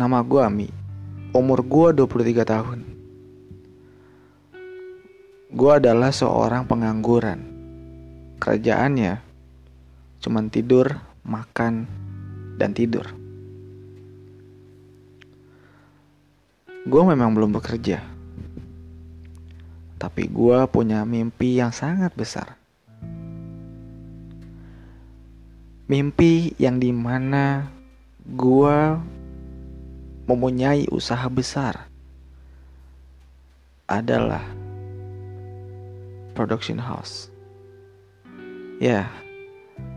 Nama gue Ami. Umur gue 23 tahun. Gue adalah seorang pengangguran. Kerjaannya cuman tidur, makan, dan tidur. Gue memang belum bekerja. Tapi gue punya mimpi yang sangat besar. Mimpi yang di mana gue mempunyai usaha besar adalah production house. Ya,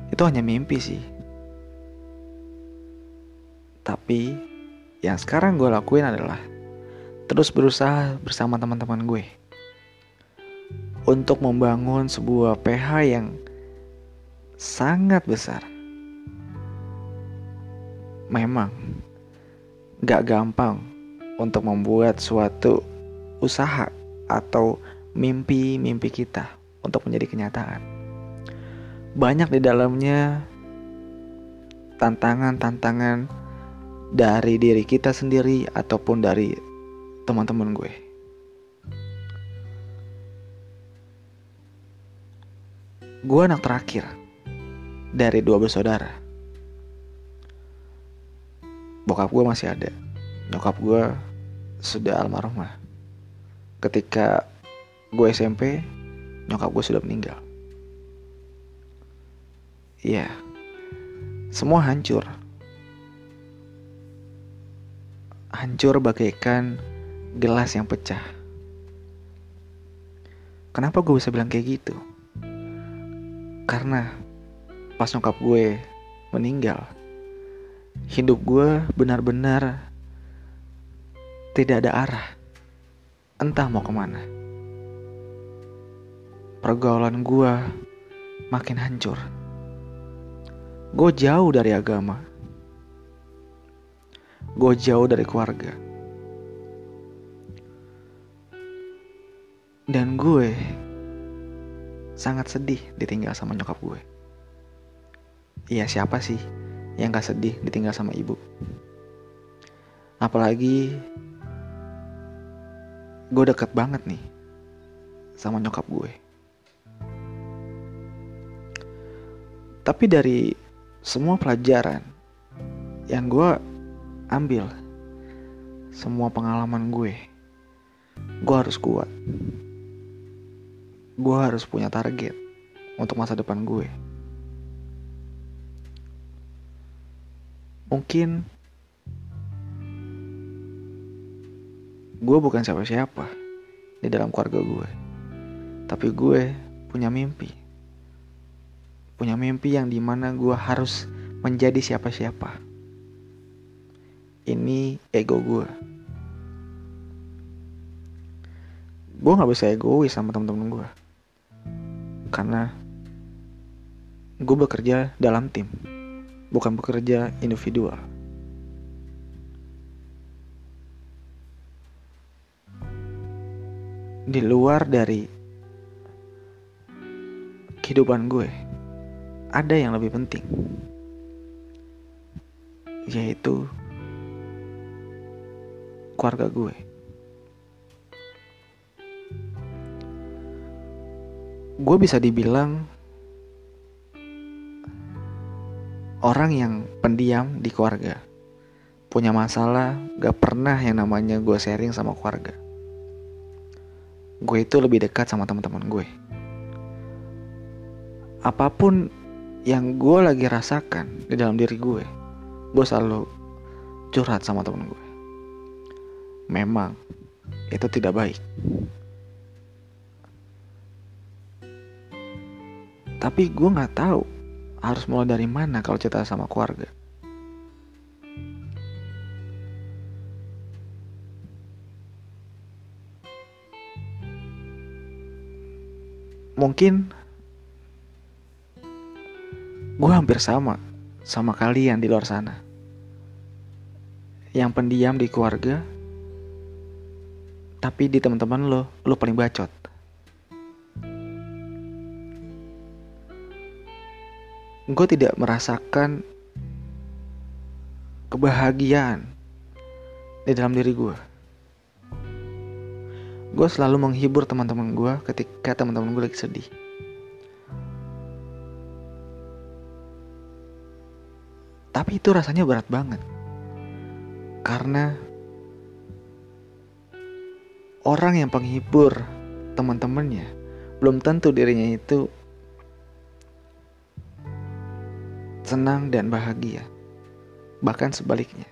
itu hanya mimpi sih. Tapi yang sekarang gue lakuin adalah terus berusaha bersama teman-teman gue untuk membangun sebuah PH yang sangat besar. Memang gak gampang untuk membuat suatu usaha atau mimpi-mimpi kita untuk menjadi kenyataan. Banyak di dalamnya tantangan-tantangan dari diri kita sendiri ataupun dari teman-teman gue. Gue anak terakhir dari dua bersaudara bokap gue masih ada. Nyokap gue sudah almarhumah ketika gue SMP nyokap gue sudah meninggal. Iya. Semua hancur. Hancur bagaikan gelas yang pecah. Kenapa gue bisa bilang kayak gitu? Karena pas nyokap gue meninggal hidup gue benar-benar tidak ada arah. Entah mau ke mana. Pergaulan gue makin hancur. Gue jauh dari agama. Gue jauh dari keluarga. Dan gue sangat sedih ditinggal sama nyokap gue. Iya siapa sih yang gak sedih ditinggal sama ibu. Apalagi gue deket banget nih sama nyokap gue. Tapi dari semua pelajaran yang gue ambil, semua pengalaman gue, gue harus kuat. Gue harus punya target untuk masa depan gue. Mungkin gue bukan siapa-siapa di dalam keluarga gue. Tapi gue punya mimpi. Punya mimpi yang di mana gue harus menjadi siapa-siapa. Ini ego gue. Gue gak bisa egois sama temen-temen gue. Karena gue bekerja dalam tim bukan bekerja individual. Di luar dari kehidupan gue, ada yang lebih penting, yaitu keluarga gue. Gue bisa dibilang orang yang pendiam di keluarga. Punya masalah, gak pernah yang namanya gue sharing sama keluarga. Gue itu lebih dekat sama teman-teman gue. Apa pun yang gue lagi rasakan di dalam diri gue, gue selalu curhat sama temen gue. Memang itu tidak baik. Tapi gue nggak tahu harus mulai dari mana kalau cerita sama keluarga? Mungkin gue hampir sama sama kalian di luar sana. Yang pendiam di keluarga, tapi di teman-teman lo, lo paling bacot. Gue tidak merasakan kebahagiaan di dalam diri gue. Gue selalu menghibur teman-teman gue ketika teman-teman gue lagi sedih. Tapi itu rasanya berat banget. Karena orang yang penghibur teman-temannya belum tentu dirinya itu senang dan bahagia. Bahkan sebaliknya.